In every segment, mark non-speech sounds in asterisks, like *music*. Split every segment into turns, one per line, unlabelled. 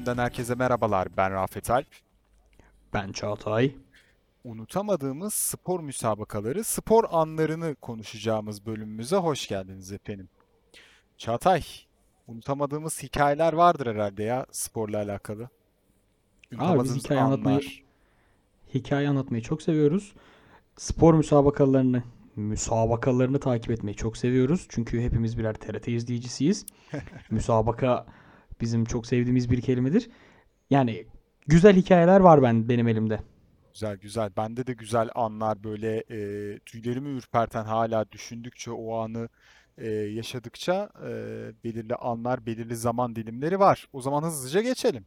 36. bölümünden herkese merhabalar. Ben Rafet Alp.
Ben Çağatay.
Unutamadığımız spor müsabakaları, spor anlarını konuşacağımız bölümümüze hoş geldiniz efendim. Çağatay, unutamadığımız hikayeler vardır herhalde ya sporla alakalı.
Abi biz hikaye anlatmayı,
anlar.
hikaye anlatmayı çok seviyoruz. Spor müsabakalarını, müsabakalarını takip etmeyi çok seviyoruz. Çünkü hepimiz birer TRT izleyicisiyiz. *laughs* Müsabaka bizim çok sevdiğimiz bir kelimedir. Yani güzel hikayeler var ben benim elimde.
Güzel güzel. Bende de güzel anlar böyle e, tüylerimi ürperten hala düşündükçe o anı e, yaşadıkça e, belirli anlar, belirli zaman dilimleri var. O zaman hızlıca geçelim.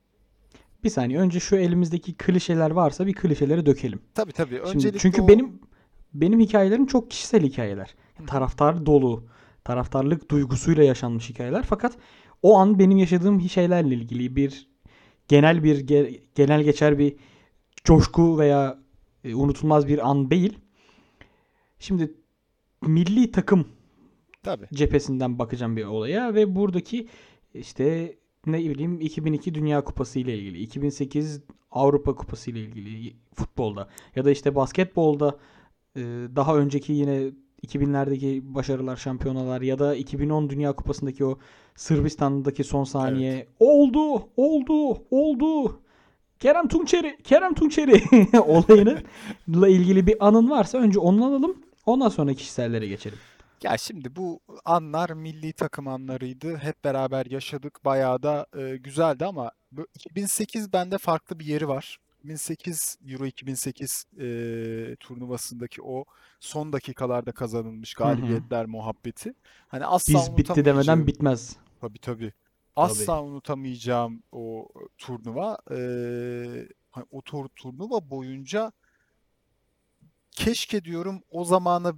Bir saniye önce şu elimizdeki klişeler varsa bir klişeleri dökelim.
Tabii tabii.
Şimdi
Öncelikle
çünkü
o-
benim benim hikayelerim çok kişisel hikayeler. Taraftar dolu, taraftarlık duygusuyla yaşanmış hikayeler. Fakat o an benim yaşadığım şeylerle ilgili bir genel bir ge- genel geçer bir coşku veya e, unutulmaz bir an değil. Şimdi milli takım
tabii.
cephesinden bakacağım bir olaya ve buradaki işte ne bileyim 2002 Dünya Kupası ile ilgili, 2008 Avrupa Kupası ile ilgili futbolda ya da işte basketbolda e, daha önceki yine 2000'lerdeki başarılar, şampiyonalar ya da 2010 Dünya Kupası'ndaki o Sırbistan'daki son saniye oldu, oldu, oldu. Kerem Tunçeri, Kerem Tunçeri *laughs* olayıyla ilgili bir anın varsa önce onu alalım. Ondan sonra kişisellere geçelim.
Ya şimdi bu anlar milli takım anlarıydı. Hep beraber yaşadık. Bayağı da e, güzeldi ama bu 2008 bende farklı bir yeri var. 2008 Euro 2008 e, turnuvasındaki o son dakikalarda kazanılmış galibiyetler muhabbeti. Hani asla
Biz bitti demeden bitmez.
Tabii tabii. Asla unutamayacağım o turnuva. Ee, hani o tur turnuva boyunca keşke diyorum o zamanı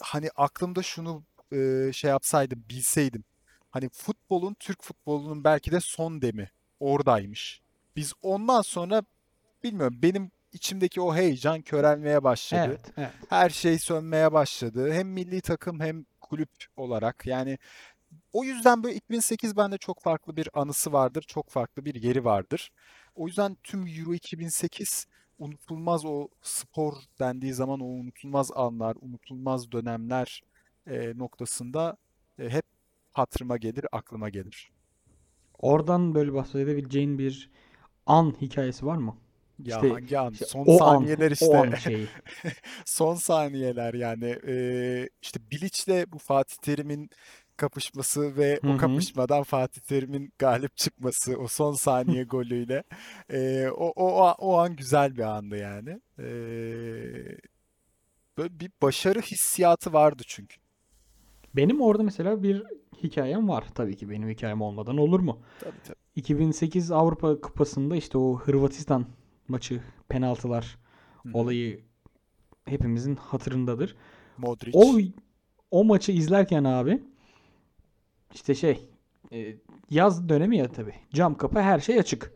hani aklımda şunu e, şey yapsaydım, bilseydim. Hani futbolun, Türk futbolunun belki de son demi oradaymış. Biz ondan sonra bilmiyorum benim içimdeki o heyecan körelmeye başladı.
Evet, evet.
Her şey sönmeye başladı. Hem milli takım hem kulüp olarak. Yani o yüzden böyle 2008 bende çok farklı bir anısı vardır. Çok farklı bir yeri vardır. O yüzden tüm Euro 2008 unutulmaz o spor dendiği zaman o unutulmaz anlar, unutulmaz dönemler e, noktasında e, hep hatırıma gelir, aklıma gelir.
Oradan böyle bahsedebileceğin bir an hikayesi var mı?
Ya
İşte-
hangi an?
İşte
Son
o
saniyeler
an,
işte.
o an şeyi.
Son saniyeler yani Ee, işte Bilic'le bu Fatih Terim'in kapışması ve
Hı
o kapışmadan Fatih Terim'in galip çıkması o son saniye *laughs* golüyle Ee, o, o, o an güzel bir andı yani. Ee, böyle bir başarı hissiyatı vardı çünkü.
Benim orada mesela bir hikayem var. Tabii ki benim hikayem olmadan olur mu?
Tabii tabii.
2008 Avrupa Kupası'nda işte o Hırvatistan maçı penaltılar
Hı
olayı hepimizin hatırındadır.
Modric.
O o maçı izlerken abi işte şey e, yaz dönemi ya tabii. Cam kapı her şey açık.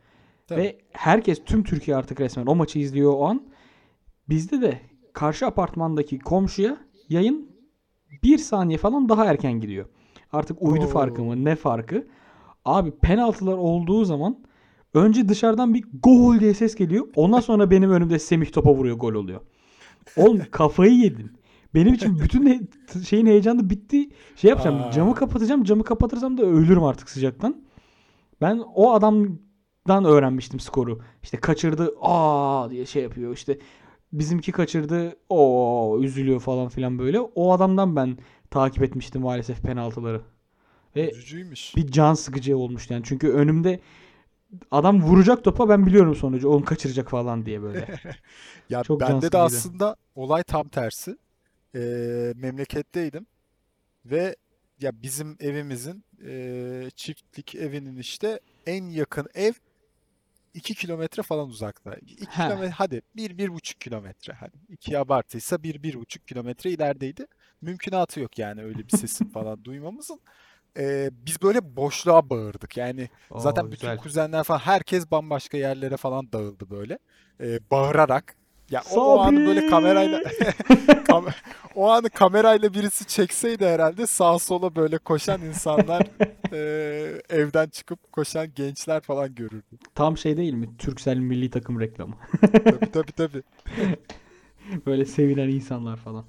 Tabii.
Ve herkes tüm Türkiye artık resmen o maçı izliyor o an. Bizde de karşı apartmandaki komşuya yayın bir saniye falan daha erken gidiyor. Artık uydu
Oo.
farkı mı ne farkı? Abi penaltılar olduğu zaman önce dışarıdan bir gol diye ses geliyor. Ondan sonra benim önümde Semih topa vuruyor gol oluyor. Oğlum *laughs* kafayı yedin. Benim için bütün he- şeyin heyecanı bitti. Şey yapacağım.
Aa.
Camı kapatacağım. Camı kapatırsam da ölürüm artık sıcaktan. Ben o adamdan öğrenmiştim skoru. İşte kaçırdı. Aa diye şey yapıyor. İşte bizimki kaçırdı. O üzülüyor falan filan böyle. O adamdan ben takip etmiştim maalesef penaltıları. Ve
Üzücüymüş.
bir can sıkıcı olmuştu yani. Çünkü önümde adam vuracak topa ben biliyorum sonucu. Onu kaçıracak falan diye böyle. *laughs*
Ya
Çok
bende de aslında olay tam tersi. Ee, memleketteydim ve ya bizim evimizin ee, çiftlik evinin işte en yakın ev 2 kilometre falan uzakta. 2
He.
kilometre hadi 1 bir, buçuk kilometre hadi. 2 abartıysa 1 bir, bir buçuk kilometre ilerideydi. Mümkünatı yok yani öyle bir sesin falan duymamızın. Ee, biz böyle boşluğa bağırdık. Yani Zaten
Oo,
bütün
güzel.
kuzenler falan herkes bambaşka yerlere falan dağıldı böyle. Ee, bağırarak Ya o, o anı böyle kamerayla *laughs* *laughs* kam- o anı kamerayla birisi çekseydi herhalde sağa sola böyle koşan insanlar eee, *laughs* evden çıkıp koşan gençler falan görürdü.
Tam şey değil mi? Türksel milli takım reklamı.
Tabii tabii tabii.
Böyle sevinen insanlar falan.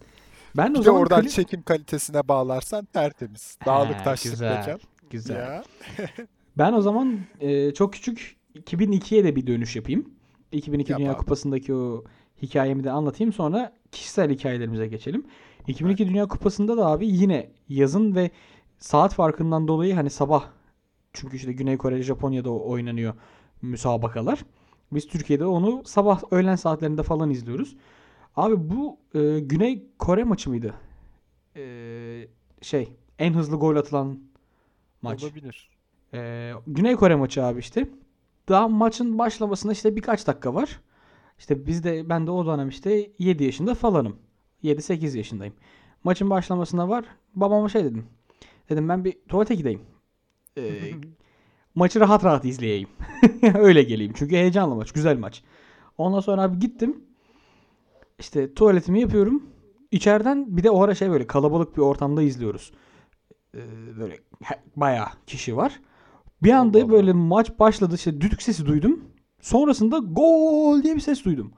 Ben o
de
zaman
oradan
klip...
çekim kalitesine bağlarsan tertemiz. Dağlık
He,
taşlık
güzel.
mekan.
Güzel.
Ya. *laughs*
Ben o zaman e, çok küçük 2002'ye de bir dönüş yapayım. 2002
Yap
Dünya
abi.
Kupası'ndaki o hikayemi de anlatayım. Sonra kişisel hikayelerimize geçelim. 2002 Dünya Kupası'nda da abi yine yazın ve saat farkından dolayı hani sabah çünkü işte Güney Kore, Japonya'da o- oynanıyor müsabakalar. Biz Türkiye'de onu sabah öğlen saatlerinde falan izliyoruz. Abi bu e, Güney Kore maçı mıydı? E, şey en hızlı gol atılan maç.
Olabilir.
Ee, Güney Kore maçı abi işte. Daha maçın başlamasına işte birkaç dakika var. İşte biz de ben de o dönem işte 7 yaşında falanım. 7-8 yaşındayım. Maçın başlamasına var. Babama şey dedim. Dedim ben bir tuvalete gideyim. Ee, *laughs* maçı rahat rahat izleyeyim. *laughs* Öyle geleyim. Çünkü heyecanlı maç. Güzel maç. Ondan sonra abi gittim. İşte tuvaletimi yapıyorum. İçeriden bir de o ara şey böyle kalabalık bir ortamda izliyoruz. Ee, böyle bayağı kişi var. Bir anda
Allah
böyle maç başladı. işte düdük sesi duydum. Sonrasında gol diye bir ses duydum.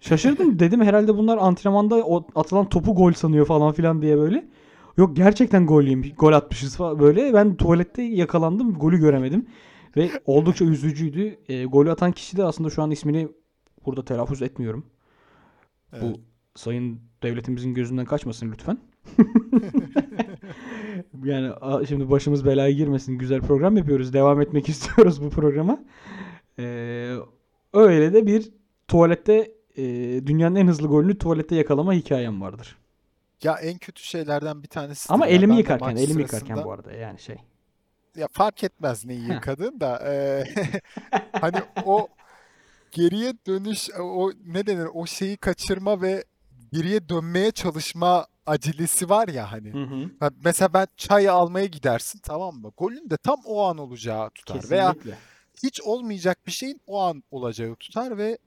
Şaşırdım. *laughs* Dedim herhalde bunlar antrenmanda atılan topu gol sanıyor falan filan diye böyle. Yok gerçekten gol yemiş, gol atmışız falan böyle. Ben tuvalette yakalandım. Golü göremedim. Ve oldukça üzücüydü. E, golü atan kişi de aslında şu an ismini burada telaffuz etmiyorum.
Evet.
Bu sayın devletimizin gözünden kaçmasın lütfen. *laughs* yani şimdi başımız belaya girmesin. Güzel program yapıyoruz. Devam etmek *laughs* istiyoruz bu programa. Ee, öyle de bir tuvalette e, dünyanın en hızlı golünü tuvalette yakalama hikayem vardır.
Ya en kötü şeylerden bir tanesi.
Ama elimi yıkarken, elimi yıkarken
sırasında-
bu arada yani şey.
Ya fark etmez neyi yıkadın da eee, *laughs* hani o geriye dönüş o ne denir o şeyi kaçırma ve geriye dönmeye çalışma acelesi var ya hani.
Hı hı.
Mesela ben çay almaya gidersin tamam mı? Golün de tam o an olacağı tutar veya
Kesinlikle.
hiç olmayacak bir şeyin o an olacağı tutar ve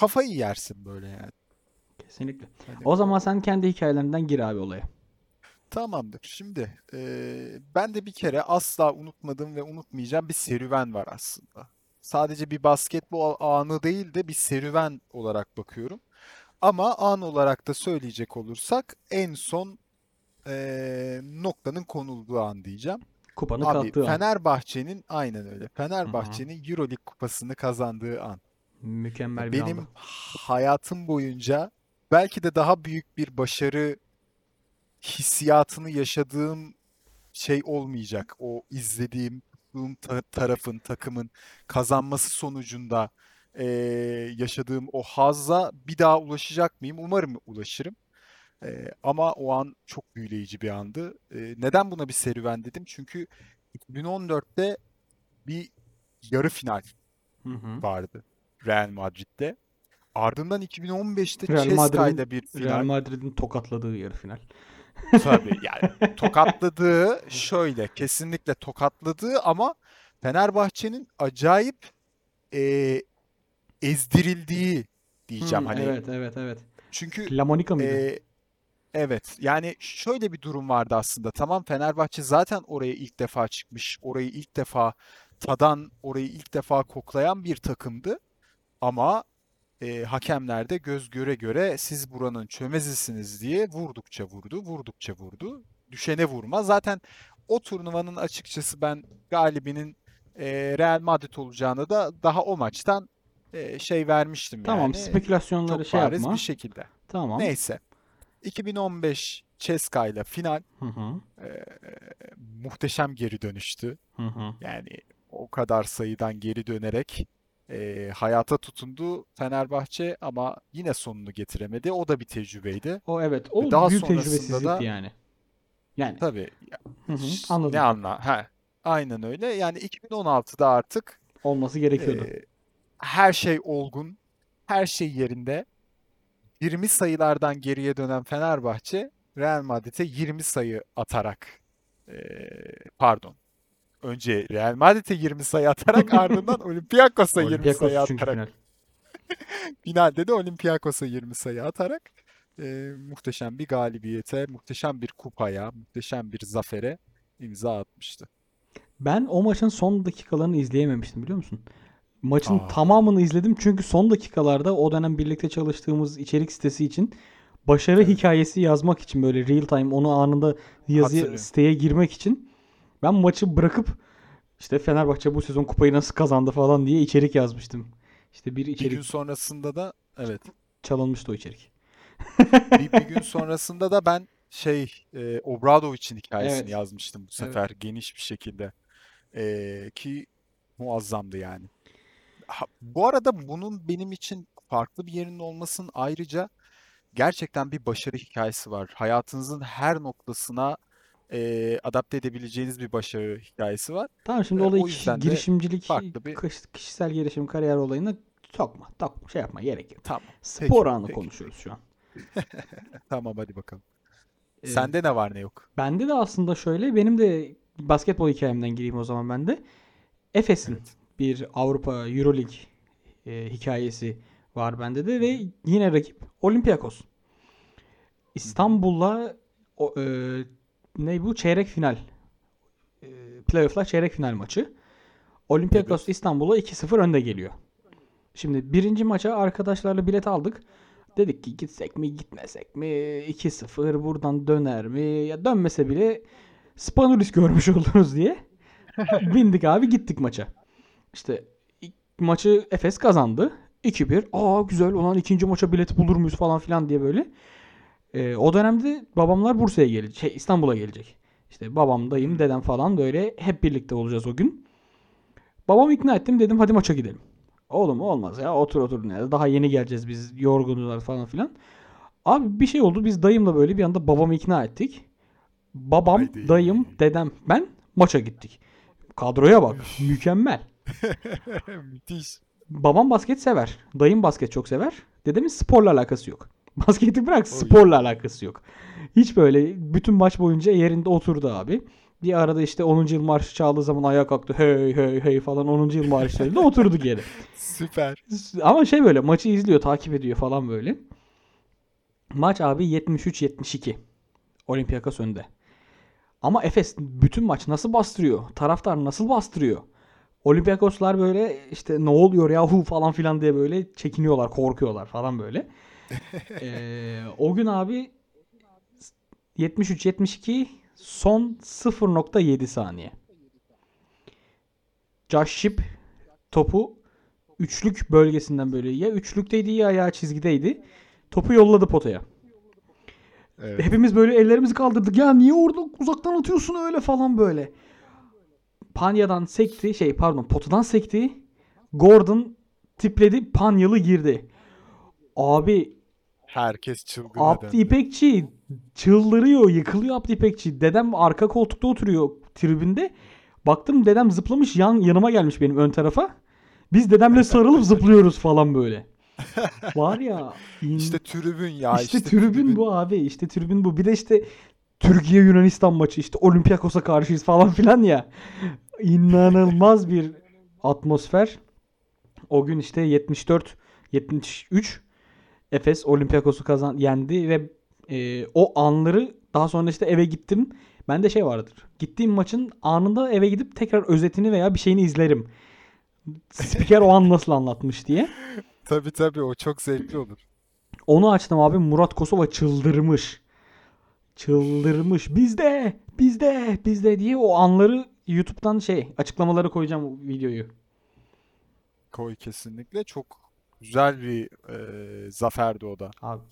kafayı yersin böyle yani.
Kesinlikle.
Hani
O zaman sen kendi hikayelerinden gir abi olaya.
Tamamdır. Şimdi eee, ben de bir kere asla unutmadığım ve unutmayacağım bir serüven var aslında. Sadece bir basketbol anı değil de bir serüven olarak bakıyorum. Ama an olarak da söyleyecek olursak en son eee, noktanın konulduğu an diyeceğim.
Kupanın
Abi
kalktığı an.
Fenerbahçe'nin aynen öyle. Fenerbahçe'nin Euroleague kupasını kazandığı an.
Mükemmel bir
Benim
andı.
hayatım boyunca belki de daha büyük bir başarı hissiyatını yaşadığım şey olmayacak. O izlediğim tuttuğum ta- tarafın, takımın kazanması sonucunda eee, yaşadığım o hazza bir daha ulaşacak mıyım? Umarım ulaşırım. Eee, ama o an çok büyüleyici bir andı. Eee, neden buna bir serüven dedim? Çünkü 2014'te bir yarı final
Hı hı.
vardı Real Madrid'de. Ardından 2015'te
Real Madrid'in
Ceska'yla bir
Real
final.
Madrid'in tokatladığı yarı final.
Tabii yani *laughs* tokatladığı şöyle kesinlikle tokatladığı ama Fenerbahçe'nin acayip eee, ezdirildiği diyeceğim
Hmm,
hani.
evet evet evet.
Çünkü
La Monica mıydı?
eee, evet yani şöyle bir durum vardı aslında. Tamam Fenerbahçe zaten oraya ilk defa çıkmış. Orayı ilk defa tadan, orayı ilk defa koklayan bir takımdı. Ama e, hakemler de göz göre göre siz buranın çömezisiniz diye vurdukça vurdu, vurdukça vurdu. Düşene vurma. Zaten o turnuvanın açıkçası ben galibinin e, Real Madrid olacağını da daha o maçtan e, şey vermiştim
Tamam
yani.
spekülasyonları
Çok
şey yapma.
bir şekilde.
Tamam.
Neyse. 2015 Ceska ile final
Hı hı.
e, muhteşem geri dönüştü.
Hı hı.
Yani o kadar sayıdan geri dönerek e, hayata tutundu Fenerbahçe ama yine sonunu getiremedi. O da bir tecrübeydi.
O evet. O
daha
büyük tecrübesizlikti
da-
yani. Yani.
Tabii
Hı hı. Anladım.
ne anla? Ha, aynen öyle. Yani 2016'da artık
Olması gerekiyordu.
e, her şey olgun, her şey yerinde. 20 sayılardan geriye dönen Fenerbahçe Real Madrid'e 20 sayı atarak e, pardon. Önce Real Madrid'e 20 sayı atarak ardından *laughs* Olympiakos'a 20
Olympiakos
sayı atarak
final. *laughs*
Finalde de Olympiakos'a 20 sayı atarak e, muhteşem bir galibiyete, muhteşem bir kupaya, muhteşem bir zafere imza atmıştı.
Ben o maçın son dakikalarını izleyememiştim biliyor musun? Maçın
Aa.
tamamını izledim çünkü son dakikalarda o dönem birlikte çalıştığımız içerik sitesi için başarı
Evet.
hikayesi yazmak için böyle real time onu anında
Hatırlıyorum.
siteye girmek için ben maçı bırakıp işte Fenerbahçe bu sezon kupayı nasıl kazandı falan diye içerik yazmıştım. İşte bir
Bir
içerik
gün sonrasında da evet,
çalınmıştı o içerik.
bir, bir gün sonrasında da ben şey e, Obradovic'in hikayesini
Evet.
yazmıştım bu
Evet.
sefer geniş bir şekilde. E, ki muazzamdı yani. Ha, bu arada bunun benim için farklı bir yerinin olmasının ayrıca gerçekten bir başarı hikayesi var. Hayatınızın her noktasına e, adapte edebileceğiniz bir başarı hikayesi var.
Tamam şimdi olayı
o
kişi- girişimcilik,
farklı bir-
kişisel gelişim, kariyer olayına sokma. Sokma, şey yapma gerek yok.
Tamam,
Spor
peki,
anı
peki.
konuşuyoruz şu an. *laughs*
tamam hadi bakalım.
Ee,
Sende ne var ne yok?
Bende de aslında şöyle benim de basketbol hikayemden gireyim o zaman ben de. Efes'in
Evet.
bir Avrupa Euroleague e, hikayesi var bende de ve yine rakip Olympiakos. İstanbul'la o, e, ne bu çeyrek final. E, playoff'lar çeyrek final maçı. Olympiakos
Evet.
İstanbul'a 2-0 önde geliyor. Şimdi birinci maça arkadaşlarla bilet aldık. Dedik ki gitsek mi gitmesek mi 2-0 buradan döner mi ya dönmese bile Spanulis görmüş oluruz diye *laughs* bindik abi gittik maça. İşte maçı Efes kazandı. 2-1. Aa güzel olan ikinci maça bilet bulur muyuz falan filan diye böyle. Ee, o dönemde babamlar Bursa'ya gelecek. Şey İstanbul'a gelecek. İşte babam, dayım, dedem falan böyle hep birlikte olacağız o gün. Babamı ikna ettim dedim hadi maça gidelim. Oğlum olmaz ya otur otur nerede daha yeni geleceğiz biz yorgunuz falan filan. Abi bir şey oldu biz dayımla böyle bir anda babamı ikna ettik. Babam,
Haydi.
dayım, dedem, ben maça gittik. Kadroya bak mükemmel. *laughs*
Müthiş.
Babam basket sever. Dayım basket çok sever. Dedemin sporla alakası yok. *laughs* Basketi bırak
Oy.
sporla alakası yok. Hiç böyle bütün maç boyunca yerinde oturdu abi. Bir arada işte 10. yıl marşı çaldığı zaman ayağa kalktı. Hey hey hey falan 10. yıl marşlarıyla oturdu geri. *laughs*
Süper.
Ama şey böyle maçı izliyor, takip ediyor falan böyle. Maç abi 73-72. Olympiakos önde. Ama Efes bütün maç nasıl bastırıyor? Taraftar nasıl bastırıyor? Olympiakoslar böyle işte ne oluyor yahu falan filan diye böyle çekiniyorlar, korkuyorlar falan böyle. *laughs* Ee, o gün abi 73-72 son 0.7 saniye. Josh Ship topu üçlük bölgesinden böyle ya üçlükteydi ya ayağı çizgideydi. Topu yolladı potaya.
Evet.
Hepimiz böyle ellerimizi kaldırdık. Ya niye orada uzaktan atıyorsun öyle falan böyle. Panya'dan sekti. Şey pardon potadan sekti. Gordon tipledi. Panyalı girdi. Abi
Herkes çılgına
Abdi. İpekçi çıldırıyor. Yıkılıyor Abdi İpekçi. Dedem arka koltukta oturuyor tribünde. Baktım dedem zıplamış yan yanıma gelmiş benim ön tarafa. Biz dedemle sarılıp zıplıyoruz falan böyle. *laughs* Var ya. in-
İşte tribün ya
işte, tribün bu abi. İşte tribün bu. Bir de işte Türkiye Yunanistan maçı işte Olympiakos'a karşıyız falan filan ya. İnanılmaz bir atmosfer. O gün işte 74 73 Efes Olympiakos'u kazan yendi ve e, o anları daha sonra işte eve gittim. Bende şey vardır. Gittiğim maçın anında eve gidip tekrar özetini veya bir şeyini izlerim. Spiker o an nasıl anlatmış diye.
Tabii tabii o çok zevkli olur.
Onu açtım abi Murat Kosova çıldırmış. Çıldırmış. Bizde, bizde, bizde diye o anları YouTube'dan şey açıklamaları koyacağım videoyu.
Koy kesinlikle. Çok güzel bir e, zaferdi o da.
Abi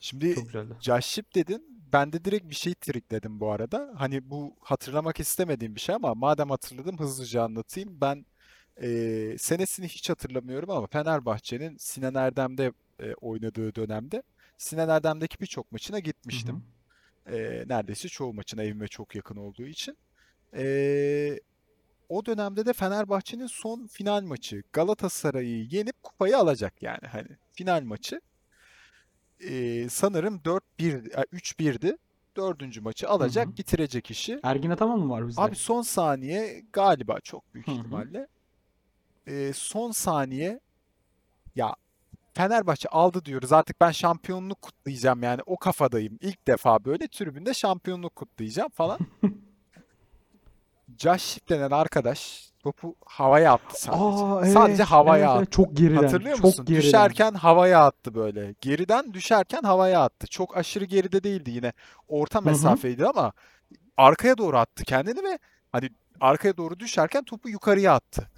Şimdi
çok güzeldi.
Josh Ship dedin. Ben de direkt bir şey trikledim bu arada. Hani bu hatırlamak istemediğim bir şey ama madem hatırladım hızlıca anlatayım. Ben e, senesini hiç hatırlamıyorum ama Fenerbahçe'nin Sinan Erdem'de e, oynadığı dönemde Sinan Erdem'deki birçok maçına gitmiştim. E, neredeyse çoğu maçına evime çok yakın olduğu için. E, o dönemde de Fenerbahçe'nin son final maçı Galatasaray'ı yenip kupayı alacak yani hani final maçı. E, sanırım 4-1 e, 3-1'di. Dördüncü maçı alacak,
Hı hı.
bitirecek işi.
Ergin Ataman mı var bizde?
Abi son saniye galiba çok büyük
Hı hı.
ihtimalle. E, son saniye ya Fenerbahçe aldı diyoruz. Artık ben şampiyonluk kutlayacağım yani. O kafadayım. İlk defa böyle tribünde şampiyonluk kutlayacağım falan. *laughs* Josh denen arkadaş topu havaya attı sadece.
Aa
Sadece
evet,
havaya
evet,
attı.
Çok geriden.
Hatırlıyor
çok
musun?
geriden.
Düşerken havaya attı böyle. Geriden düşerken havaya attı. Çok aşırı geride değildi yine. Orta mesafeydi ama arkaya doğru attı kendini ve hani arkaya doğru düşerken topu yukarıya attı.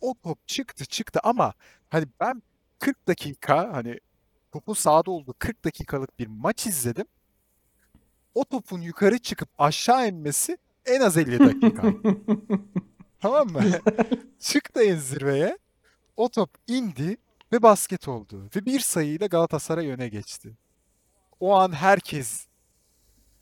O top çıktı çıktı ama hani ben 40 dakika hani topun sahada olduğu 40 dakikalık bir maç izledim. O topun yukarı çıkıp aşağı inmesi en az 50 dakika. *laughs* Tamam mı? *laughs* Çıktı en zirveye. O top indi ve basket oldu. Ve bir sayıyla Galatasaray öne geçti. O an herkes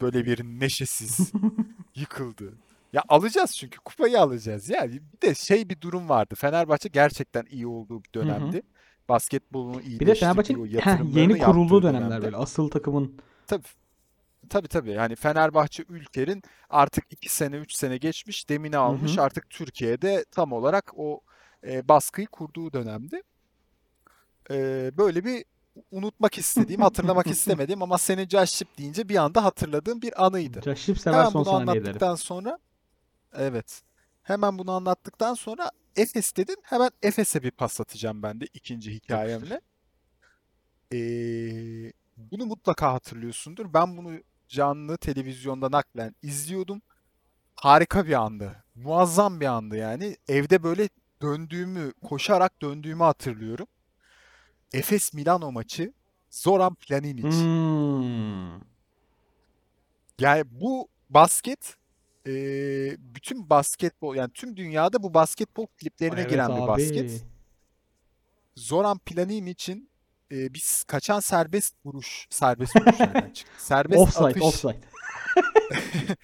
böyle bir neşesiz *laughs* yıkıldı. Ya alacağız çünkü kupayı alacağız. Yani bir de şey bir durum vardı. Fenerbahçe gerçekten iyi olduğu bir
Hı hı.
dönemdi. Basketbolunu
Bir de heh,
yatırımlarını
yeni kurulduğu dönemler
dönemde.
böyle asıl takımın
Tabii tabii tabii. Yani Fenerbahçe Ülker'in artık 2 sene 3 sene geçmiş, demini
Hı
almış.
hı.
Artık Türkiye'de tam olarak o e, baskıyı kurduğu dönemdi. E, böyle bir unutmak istediğim, hatırlamak *laughs* istemediğim ama senin Shipp deyince bir anda hatırladığım bir anıydı.
Caşip sever
Hemen
son
bunu anlattıktan sonra evet. Hemen bunu anlattıktan sonra Efes dedin. Hemen Efes'e bir pas atacağım ben de ikinci hikayemle. Ee, bunu mutlaka hatırlıyorsundur. Ben bunu canlı televizyonda naklen izliyordum. Harika bir andı. Muazzam bir andı yani. Evde böyle döndüğümü, koşarak döndüğümü hatırlıyorum. Efes Milano maçı Zoran Planinic.
Hmm.
Yani bu basket eee, bütün basketbol yani tüm dünyada bu basketbol kliplerine
Evet
giren bir basket.
abi.
Zoran Planinic'in eee biz kaçan serbest vuruş, serbest vuruş nereden çıktı? *laughs* Serbest
Offside,
atış,
offside. *laughs*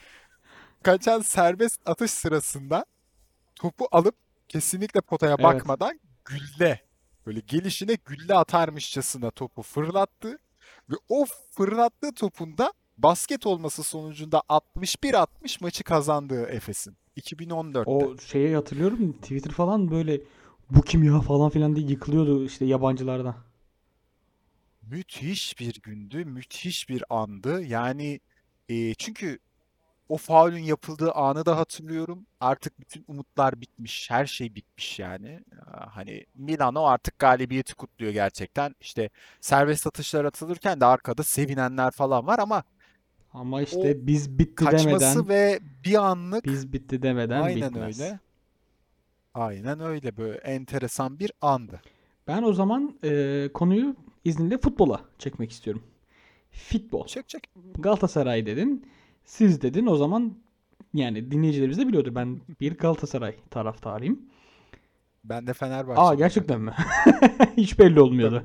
kaçan serbest atış sırasında topu alıp kesinlikle potaya
Evet.
bakmadan gülle böyle gelişine gülle atarmışçasına topu fırlattı ve o fırlattığı topun da basket olması sonucunda 61-60 maçı kazandığı Efes'in 2014'te.
O şeyi hatırlıyorum Twitter falan böyle bu kim ya falan filan diye yıkılıyordu işte yabancılardan.
Müthiş bir gündü, müthiş bir andı. Yani e, çünkü o faulün yapıldığı anı da hatırlıyorum. Artık bütün umutlar bitmiş, her şey bitmiş yani. Hani Milano artık galibiyeti kutluyor gerçekten. İşte serbest atışlar atılırken de arkada sevinenler falan var ama
Ama
o
işte biz bitti
kaçması
demeden
ve bir anlık
biz bitti demeden
aynen
bitmez.
öyle. Aynen öyle böyle enteresan bir andı.
Ben o zaman e, konuyu izninle futbola çekmek istiyorum. Futbol.
Çek çek.
Galatasaray dedin. Siz dedin. O zaman yani dinleyicilerimiz de biliyordur. Ben bir Galatasaray taraftarıyım.
Ben de
Aa
Fenerbahçeliyim.
gerçekten mi? *laughs* Hiç belli olmuyordu.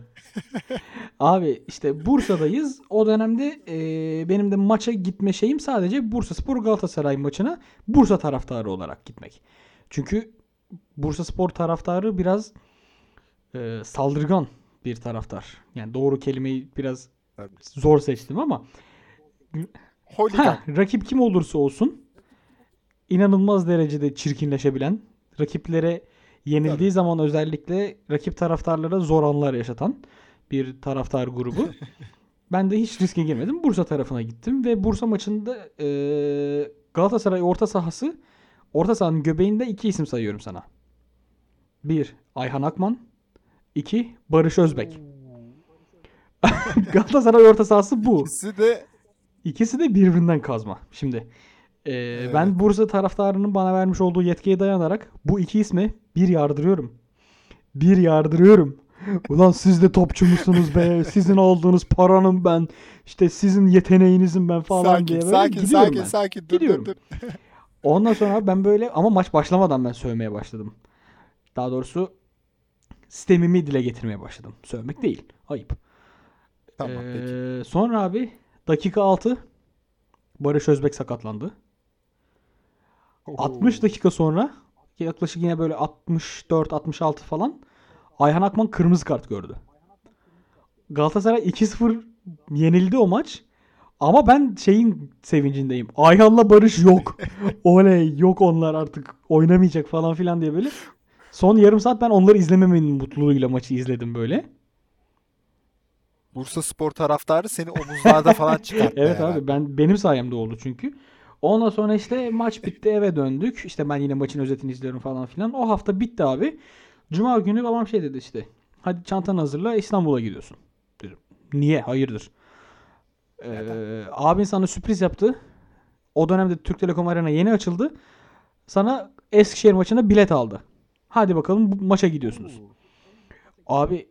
*laughs* Abi işte Bursa'dayız. O dönemde e, benim de maça gitme şeyim sadece Bursaspor Galatasaray maçına Bursa taraftarı olarak gitmek. Çünkü Bursaspor taraftarı biraz e, saldırgan bir taraftar. Yani doğru kelimeyi biraz zor seçtim ama
Holigan.
ha, rakip kim olursa olsun inanılmaz derecede çirkinleşebilen, rakiplere yenildiği
Tabii.
zaman özellikle rakip taraftarlara zor anlar yaşatan bir taraftar grubu. *laughs* Ben de hiç riske girmedim. Bursa tarafına gittim ve Bursa maçında e, Galatasaray orta sahası orta sahanın göbeğinde iki isim sayıyorum sana. Bir Ayhan Akman. İki Barış Özbek. *laughs* Galatasaray orta sahası bu.
İkisi de
İkisi de birbirinden kazma. Şimdi e, ben
Evet.
Bursa taraftarının bana vermiş olduğu yetkiye dayanarak bu iki ismi bir yardırıyorum. Bir yardırıyorum. Ulan siz de topçu musunuz be? Sizin aldığınız paranın ben, işte sizin yeteneğinizin ben falan
sakin
diye böyle
sakin
gidiyorum
sakin
ben.
sakin dur dur
Gidiyorum.
dur.
Ondan sonra ben böyle ama maç başlamadan ben sövmeye başladım. Daha doğrusu sistemimi dile getirmeye başladım. Sövmek değil. Ayıp.
Tamam peki.
Ee, sonra abi dakika 6 Barış Özbek sakatlandı. 60 dakika sonra yaklaşık yine böyle 64-66 falan Ayhan Akman kırmızı kart gördü. Galatasaray 2-0 yenildi o maç. Ama ben şeyin sevincindeyim. Ayhan'la Barış yok. *laughs* Oley yok onlar artık oynamayacak falan filan diye böyle. Son yarım saat ben onları izlememenin mutluluğuyla maçı izledim böyle.
Bursa Spor taraftarı seni omuzlarda falan *laughs* çıkarttı
Evet
herhalde.
abi ben benim sayemde oldu çünkü. Ondan sonra işte maç bitti eve döndük. İşte ben yine maçın özetini izliyorum falan filan. O hafta bitti abi. Cuma günü babam şey dedi işte. Hadi çantanı hazırla İstanbul'a gidiyorsun. Dedim. Niye? Hayırdır? Ee, abin sana sürpriz yaptı. O dönemde Türk Telekom Arena yeni açıldı. Sana Eskişehir maçına bilet aldı. Hadi bakalım bu maça gidiyorsunuz. Abi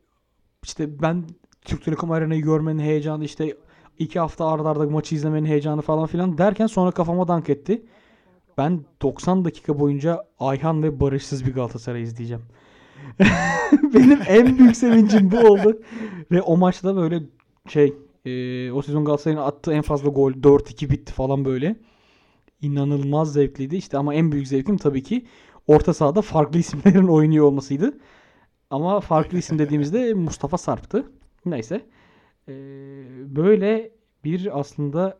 işte ben Türk Telekom Arena'yı görmenin heyecanı işte iki hafta arda arda maçı izlemenin heyecanı falan filan derken sonra kafama dank etti. Ben 90 dakika boyunca Ayhan ve Barışsız bir Galatasaray izleyeceğim. *laughs* Benim en büyük sevincim bu oldu. Ve o maçta böyle şey e, o sezon Galatasaray'ın attığı en fazla gol 4-2 bitti falan böyle. İnanılmaz zevkliydi. İşte ama en büyük zevkim tabii ki orta sahada farklı isimlerin *laughs* oynuyor olmasıydı. Ama farklı isim *laughs* dediğimizde Mustafa Sarp'tı. Neyse. Ee, böyle bir aslında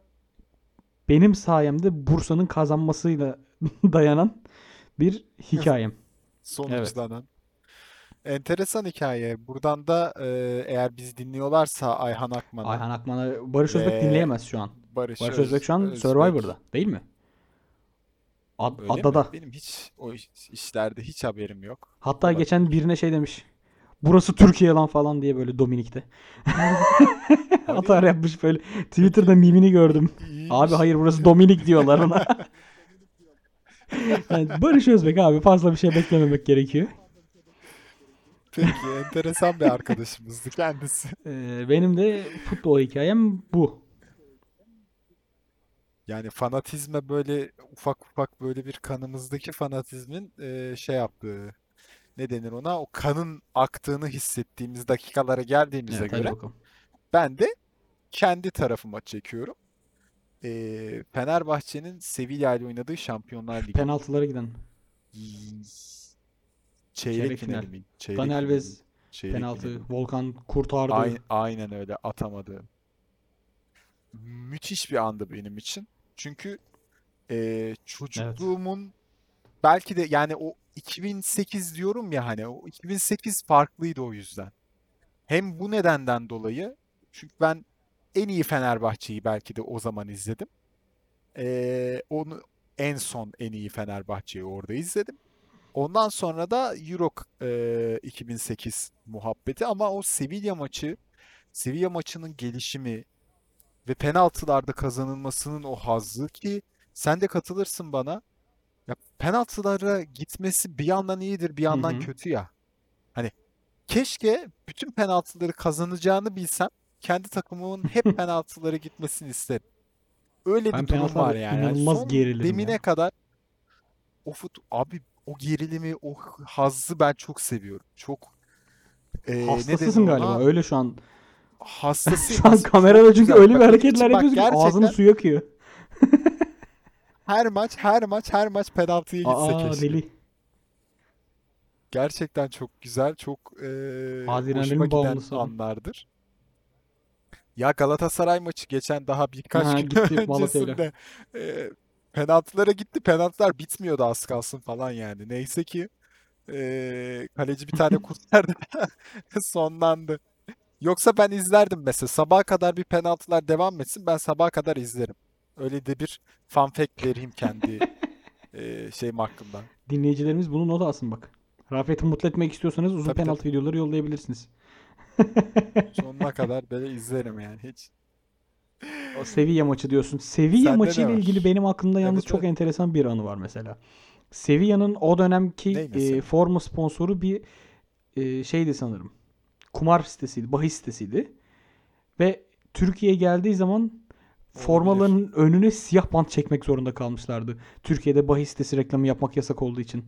benim sayemde Bursa'nın kazanmasıyla *laughs* dayanan bir hikayem.
Sonuçlanan. Enteresan hikaye. Buradan da e, eğer biz dinliyorlarsa Ayhan Akman'ı,
Ayhan Akman'ı Barış Özbek dinleyemez şu an.
Barış,
Barış
Öz-
Özbek şu an. Survivor'da değil mi? Ad,
Öyle mi?
adada.
Benim hiç o iş- işlerde hiç haberim yok.
Hatta
Olabilir.
geçen birine şey demiş. Burası Türkiye lan falan diye böyle Dominik'te. *laughs* Atar yapmış böyle. Twitter'da mimini gördüm.
İyiymiş.
Abi hayır burası Dominik diyorlar ona. *laughs* Yani Barış Özbek abi fazla bir şey beklememek gerekiyor.
Peki, enteresan bir arkadaşımızdı kendisi.
Ee, benim de futbol hikayem bu.
Yani fanatizme böyle ufak ufak böyle bir kanımızdaki fanatizmin e, şey yaptığı ne denir ona o kanın aktığını hissettiğimiz dakikalara geldiğimize
Evet,
göre
bakalım.
ben de kendi tarafıma çekiyorum. E, Fenerbahçe'nin Sevilla ile oynadığı Şampiyonlar Ligi
Penaltılara giden.
çeyrek
final.
mi? Çeyrek
Alves
mi? Çeyrek
penaltı.
finali.
Volkan kurtardı.
Ay- aynen öyle atamadı. Müthiş bir andı benim için. Çünkü e, çocukluğumun belki de yani o 2008 diyorum ya hani o 2008 farklıydı o yüzden. Hem bu nedenden dolayı çünkü ben en iyi Fenerbahçe'yi belki de o zaman izledim. E, onu en son en iyi Fenerbahçe'yi orada izledim. Ondan sonra da Euro e, 2008 muhabbeti ama o Sevilla maçı, Sevilla maçının gelişimi ve penaltılarda kazanılmasının o hazzı ki sen de katılırsın bana. Ya penaltılara gitmesi bir yandan iyidir, bir yandan
hı.
kötü ya. Hani keşke bütün penaltıları kazanacağını bilsem kendi takımımın hep *laughs* penaltılara gitmesini isterim. Öyle
Ben
bir durum var yani.
İnanılmaz
son
gerilirim
demine
ya.
kadar o fut abi o gerilimi, o hazzı ben çok seviyorum. Çok e,
Hastasısın galiba.
ona?
Öyle şu an.
Hastasıyım
Şu an kamerada çünkü öyle bir hareketler yapıyorsun ki
gerçekten
suyu akıyor. *laughs*
her maç, her maç, her maç penaltıya gitse
Aa
keşke.
deli.
Gerçekten çok güzel, çok e, hoşuma giden
bağımlısı
anlardır. Ya Galatasaray maçı geçen daha birkaç
Ha,
gün
gitti *laughs*
öncesinde e, penaltılara gitti. Penaltılar bitmiyordu az kalsın falan yani. Neyse ki e, kaleci bir tane *laughs* kurtardı. Sonlandı. Yoksa ben izlerdim mesela. Sabaha kadar bir penaltılar devam etsin. Ben sabaha kadar izlerim. Öyle de bir fun fact vereyim kendi *laughs* e, şeyim hakkında.
Dinleyicilerimiz bunu not alsın bak. Rafet'i mutlu etmek istiyorsanız uzun
Tabii, tabii.
penaltı videoları yollayabilirsiniz. *laughs*
Sonuna kadar böyle izlerim yani hiç.
O Sevilla maçı diyorsun. Sevilla
Sende
maçı
ne
ile
var?
ilgili benim aklımda yalnız
Evet,
çok
evet.
enteresan bir anı var mesela. Sevilla'nın o dönemki
Ney
e, forma sponsoru bir e, şeydi sanırım. Kumar sitesiydi, bahis sitesiydi. Ve Türkiye'ye geldiği zaman formalarının önüne siyah bant çekmek zorunda kalmışlardı. Türkiye'de bahis sitesi reklamı yapmak yasak olduğu için.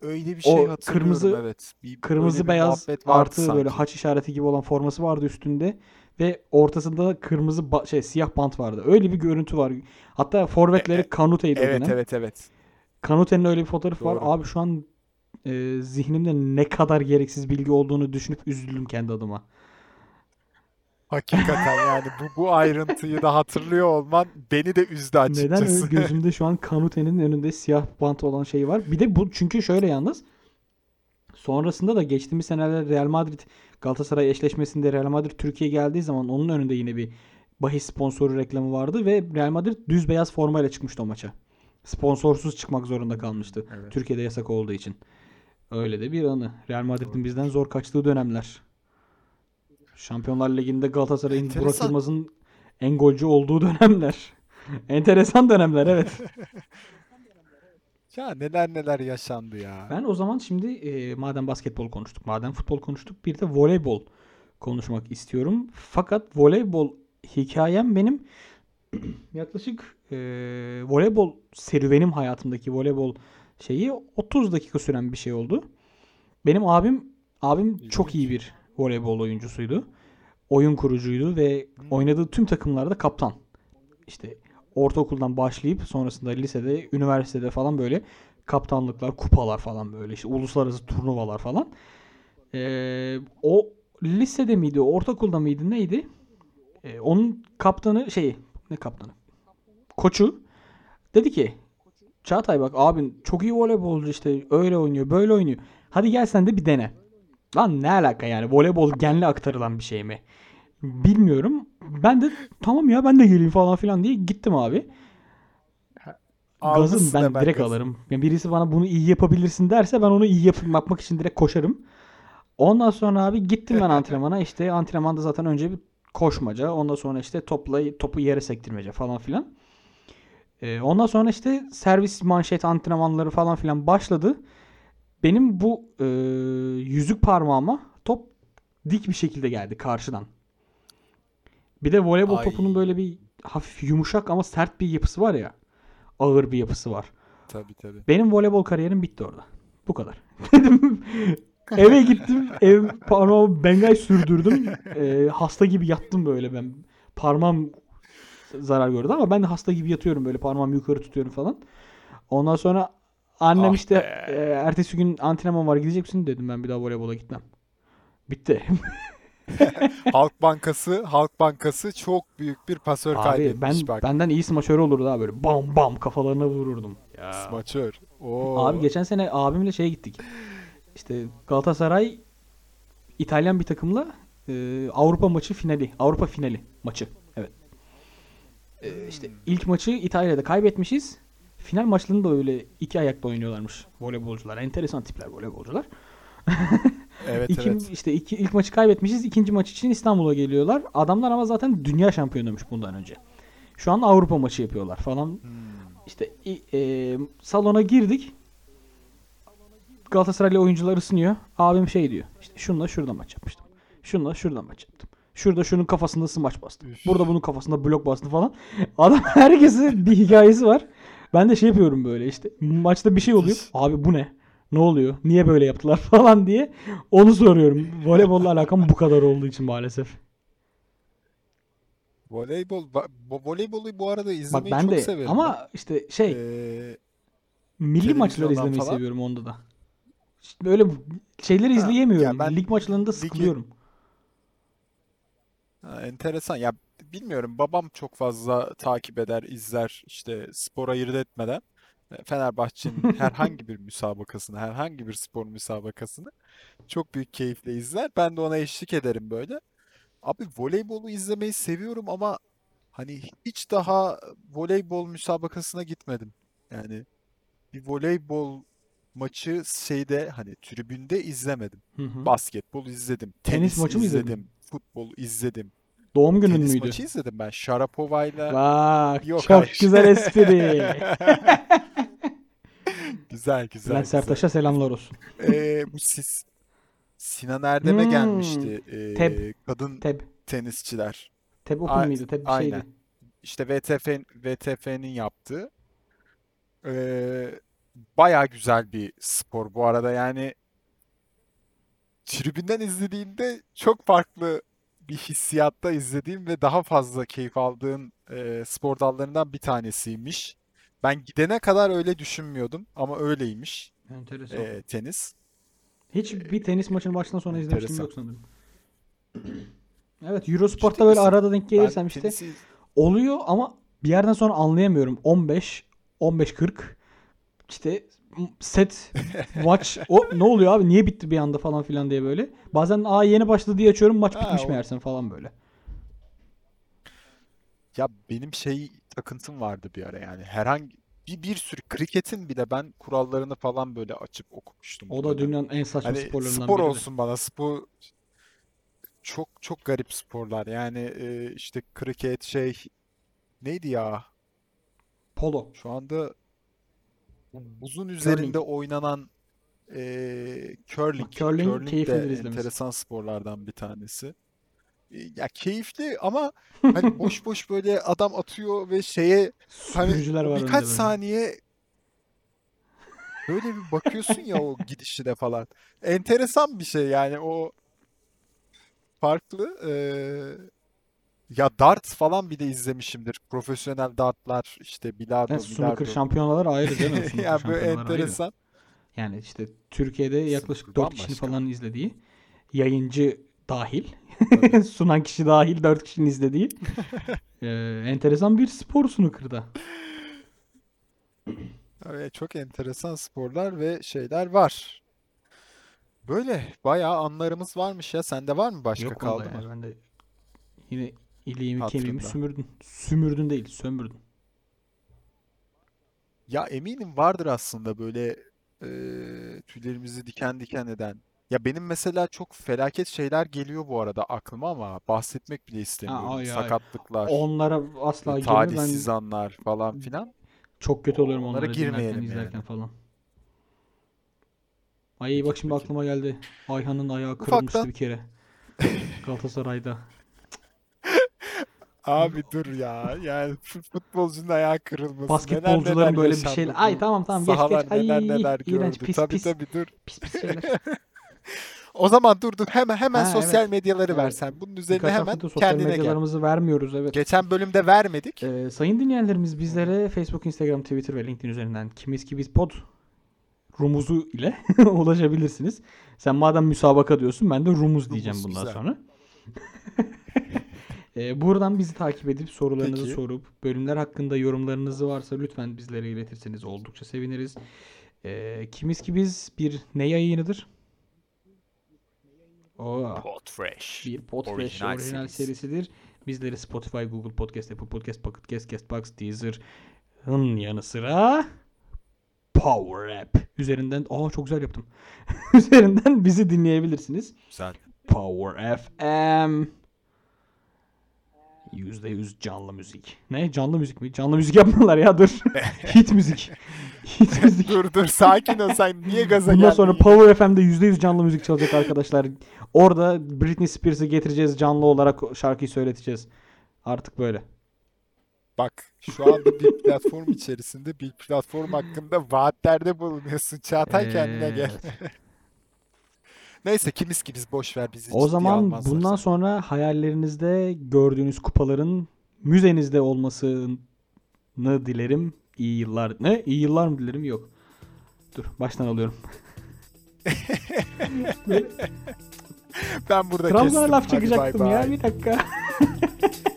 Öyle bir
O
şey hatırlıyorum
kırmızı-
evet. Bir,
Kırmızı
bir
beyaz artı böyle
sanki.
haç işareti gibi olan forması vardı üstünde ve ortasında da kırmızı ba- şey siyah bant vardı. Öyle bir görüntü var. Hatta forvetleri
E- e-
Kanute'ydi o
Evet
dönem.
evet evet.
Kanute'nin öyle bir fotoğrafı var.
Doğru.
Abi şu an e, zihnimde ne kadar gereksiz bilgi olduğunu düşünüp üzüldüm kendi adıma.
Hakikaten yani bu bu ayrıntıyı da hatırlıyor olman beni de üzdü
Neden
açıkçası.
öyle gözümde şu an Kanute'nin önünde siyah bant olan şey var. Bir de bu çünkü şöyle yalnız Sonrasında da geçtiğimiz senelerde Real Madrid Galatasaray eşleşmesinde Real Madrid Türkiye geldiği zaman onun önünde yine bir bahis sponsoru reklamı vardı ve Real Madrid düz beyaz formayla çıkmıştı o maça. Sponsorsuz çıkmak zorunda kalmıştı.
Evet.
Türkiye'de yasak olduğu için. Öyle de bir anı. Real Madrid'in bizden zor kaçtığı dönemler. Şampiyonlar Ligi'nde Galatasaray'ın Burak. Yılmaz'ın en golcü olduğu dönemler. *laughs* Enteresan dönemler evet.
Ya neler neler yaşandı ya.
Ben o zaman şimdi e, madem basketbol konuştuk, madem futbol konuştuk bir de voleybol konuşmak istiyorum. Fakat voleybol hikayem benim *clears throat* yaklaşık e, voleybol serüvenim hayatımdaki voleybol şeyi 30 dakika süren bir şey oldu. Benim abim abim çok iyi bir voleybol oyuncusuydu. Oyun kurucuydu ve oynadığı tüm takımlarda kaptan. İşte ortaokuldan başlayıp sonrasında lisede, üniversitede falan böyle kaptanlıklar, kupalar falan böyle işte uluslararası turnuvalar falan. Ee, o lisede miydi, ortaokulda mıydı neydi? Ee, onun kaptanı şey ne kaptanı? Koçu dedi ki Çağatay bak abin çok iyi voleybolcu işte öyle oynuyor böyle oynuyor. Hadi gel sen de bir dene. Lan ne alaka yani voleybol genle aktarılan bir şey mi? Bilmiyorum. Ben de tamam ya ben de geleyim falan filan diye gittim abi. Gazım ben direkt
gazı.
alırım. Yani birisi bana bunu iyi yapabilirsin derse ben onu iyi yap- yapmak için direkt koşarım. Ondan sonra abi gittim ben *laughs* antrenmana. İşte antrenmanda zaten önce bir koşmaca. Ondan sonra işte topla, topu yere sektirmece falan filan. Ee, ondan sonra işte servis manşet antrenmanları falan filan başladı. Benim bu e, yüzük parmağıma top dik bir şekilde geldi karşıdan. Bir de voleybol
Ay.
topunun böyle bir hafif yumuşak ama sert bir yapısı var ya. Ağır bir yapısı var.
Tabii tabii.
Benim voleybol kariyerim bitti orada. Bu kadar. *laughs* Dedim eve gittim. Ev parmağımı bengay sürdürdüm. *laughs* Ee, hasta gibi yattım böyle ben. Parmağım zarar gördü ama ben de hasta gibi yatıyorum böyle parmağımı yukarı tutuyorum falan. Ondan sonra annem
Ah
işte
be.
e, ertesi gün antrenman var gidecek misin dedim ben bir daha voleybola gitmem. Bitti. *laughs*
Halk Bankası, Halk Bankası çok büyük bir pasör
Abi
kaybetmiş
ben
bak.
benden iyi smaçör olurdu daha böyle bam bam kafalarına vururdum. Ya.
Smaçör. Oo.
Abi geçen sene abimle şeye gittik. İşte Galatasaray İtalyan bir takımla e, Avrupa maçı finali. Avrupa finali maçı. Evet. E, işte ilk maçı İtalya'da kaybetmişiz. Final maçlarını da öyle iki ayakta oynuyorlarmış voleybolcular. Enteresan tipler voleybolcular. *laughs*
Evet
İki,
evet.
işte iki, ilk maçı kaybetmişiz. ikinci maç için İstanbul'a geliyorlar. Adamlar ama zaten dünya şampiyonuymuş bundan önce. Şu an Avrupa maçı yapıyorlar falan.
Hmm.
İşte e, salona girdik. Galatasaraylı oyuncular ısınıyor. Abim şey diyor. İşte şunla şurada maç yapmıştım. Şunla şurada maç yaptım. Şurada şunun kafasında smaç bastı.
Üf.
Burada bunun kafasında blok bastı falan. Adam *laughs* herkesin bir hikayesi var. Ben de şey yapıyorum böyle işte. Maçta bir şey oluyor. Abi bu ne? Ne oluyor? Niye böyle yaptılar *laughs* falan diye onu soruyorum. Voleybolla alakam bu kadar olduğu için maalesef.
Voleybol, voleybolu bu arada
Bak
izlemeyi
ben
çok
de
severim.
ama işte şey
Ee,
Milli maçları izlemeyi
falan.
seviyorum onda da. İşte böyle şeyleri
Ha,
izleyemiyorum.
ben
Lig maçlarında
ligi-
sıkılıyorum.
Ha, enteresan. Ya bilmiyorum. Babam çok fazla takip eder, izler işte spor ayırt etmeden. E, Fenerbahçe'nin *laughs* herhangi bir müsabakasını, herhangi bir spor müsabakasını çok büyük keyifle izler. Ben de ona eşlik ederim böyle. Abi voleybolu izlemeyi seviyorum ama hani hiç daha voleybol müsabakasına gitmedim. Yani bir voleybol maçı şeyde hani tribünde izlemedim.
Hı hı.
Basketbol izledim,
Tenis
tenis
maçı mı izledin?
izledim, futbol izledim.
Doğum günün
Tenis
müydü?
maçı izledim ben. Şarapova'yla
Bak
Yok,
çok
hayır.
güzel espri. *laughs*
güzel güzel
Bülent. Sertaş'a selamlar olsun.
Ee, bu siz Sinan Erdem'e
Hmm,
gelmişti ee,
Teb.
kadın
Teb.
tenisçiler.
Teb Open
A-
miydi? Teb bir
aynen.
şeydi.
İşte VTF VTF'nin yaptığı ee, bayağı güzel bir spor bu arada yani tribünden izlediğimde çok farklı bir hissiyatta izlediğim ve daha fazla keyif aldığım ee, spor dallarından bir tanesiymiş. Ben gidene kadar öyle düşünmüyordum ama öyleymiş
Enteresan.
ee, tenis.
Hiç bir tenis maçını baştan sona izlemiştim
enteresan.
yok sanırım. *clears throat* Evet Eurosport'ta böyle arada denk gelirsem işte
tenisi
oluyor ama bir yerden sonra anlayamıyorum. 15, 15 40 işte set watch o ne oluyor abi niye bitti bir anda falan filan diye böyle. Bazen aa yeni başladı diye açıyorum maç
Ha,
bitmiş
o-
meğersem falan böyle.
Ya benim şey takıntım vardı bir ara yani herhangi bir, bir sürü kriketin bile ben kurallarını falan böyle açıp okumuştum.
O da
böyle.
dünyanın en saçma
Hani
sporlarından
spor
biri de.
olsun bana spor çok çok garip sporlar yani e, işte kriket şey neydi ya
Polo.
şu anda buzun üzerinde oynanan e, curling
Curling
curling
keyiflidir
de
izlemesi.
enteresan sporlardan bir tanesi. E, Ya keyifli ama *laughs* hani boş boş böyle adam atıyor ve şeye hani birkaç saniye böyle bir bakıyorsun ya o *laughs* gidişine falan. Enteresan bir şey yani o farklı. Ee, ya dart falan bir de izlemişimdir. Profesyonel dartlar işte bilardo,
Yani snooker
bilardo.
şampiyonalar ayrı canım. *laughs* Snooker
Yani böyle
şampiyonalar ayrı.
enteresan.
Yani işte Türkiye'de yaklaşık
Snooker
4 kişinin falan izlediği yayıncı dahil *laughs* sunan kişi dahil 4 kişinin izlediği *laughs* e, enteresan bir spor snooker'da.
Evet, çok enteresan sporlar ve şeyler var. Böyle bayağı anlarımız varmış ya. Sende var mı başka
Yok
kaldı
vallahi
mı?
yani ben de yine iliğimi kemiğimi
Hatırında.
sümürdün. Sümürdün değil sömürdün.
Ya eminim vardır aslında böyle e, tüylerimizi diken diken eden. Ya benim mesela çok felaket şeyler geliyor bu arada aklıma ama bahsetmek bile istemiyorum.
ay, ay.
Sakatlıklar,
Onlara asla
e,
girme. Ben
talihsiz anlar falan filan.
çok kötü oluyorum
Onlara
onlara dinlerken
girmeyelim
izlerken
yani.
falan. Ay bak
Peki,
şimdi
peki.
aklıma geldi. Ayhan'ın ayağı kırılmıştı
Ufaktan
bir kere. *laughs* Galatasaray'da.
Abi dur ya. Yani fut- futbolcunun ayağı kırılması.
Basketbolcuların
neler
böyle bir şeyler. Ay tamam tamam geç geç. Ay
neler neler
iğrenç
gördü.
pis
Tabii
pis.
tabii dur.
Pis pis şeyler. *laughs*
O zaman dur dur hemen hemen
Ha,
sosyal
evet.
medyaları
Evet.
versen. Bunun üzerine
Birkaç
hemen
sosyal
kendine gel.
medyalarımızı vermiyoruz evet.
Geçen bölümde vermedik.
Ee, sayın dinleyenlerimiz bizlere Facebook, Instagram, Twitter ve LinkedIn üzerinden kimiz ki biz pod rumuzu ile *laughs* ulaşabilirsiniz. Sen madem müsabaka diyorsun ben de rumuz diyeceğim
Rumuz,
bundan
güzel.
sonra. Ee, buradan bizi takip edip sorularınızı
Peki.
sorup bölümler hakkında yorumlarınız varsa lütfen bizlere iletirseniz oldukça seviniriz. Ee, kimiz ki biz bir ne yayınıdır? Oo.
Podfresh.
Bir Podfresh
Orijinal
orijinal,
serisi.
serisidir. Bizleri Spotify, Google Podcast, Apple Podcast, Pocket Cast, Castbox, Deezer'ın yanı sıra Power App üzerinden aa çok güzel yaptım. *laughs* üzerinden bizi dinleyebilirsiniz.
Güzel.
Power FM %100 canlı müzik. Ne? Canlı müzik mi? Canlı müzik yapmıyorlar ya dur. *laughs* Hit müzik. Hit müzik.
dur dur sakin ol sen niye gaza
Bundan
geldin?
sonra
ya?
Power FM'de %100 canlı müzik çalacak arkadaşlar. Orada Britney Spears'ı getireceğiz canlı olarak şarkıyı söyleteceğiz. Artık böyle.
Bak şu anda bir platform içerisinde bir platform hakkında vaatlerde bulunuyorsun. Çağatay kendine gel. *laughs* Neyse kimiz ki biz boş ver bizi
O zaman bundan sonra hayallerinizde gördüğünüz kupaların müzenizde olmasını dilerim. İyi yıllar. Ne? İyi yıllar mı dilerim? Yok. Dur baştan alıyorum. *laughs*
Ben burada
Trabzon'a
kestim.
laf
Hadi bay
çekecektim ya bir dakika. *laughs*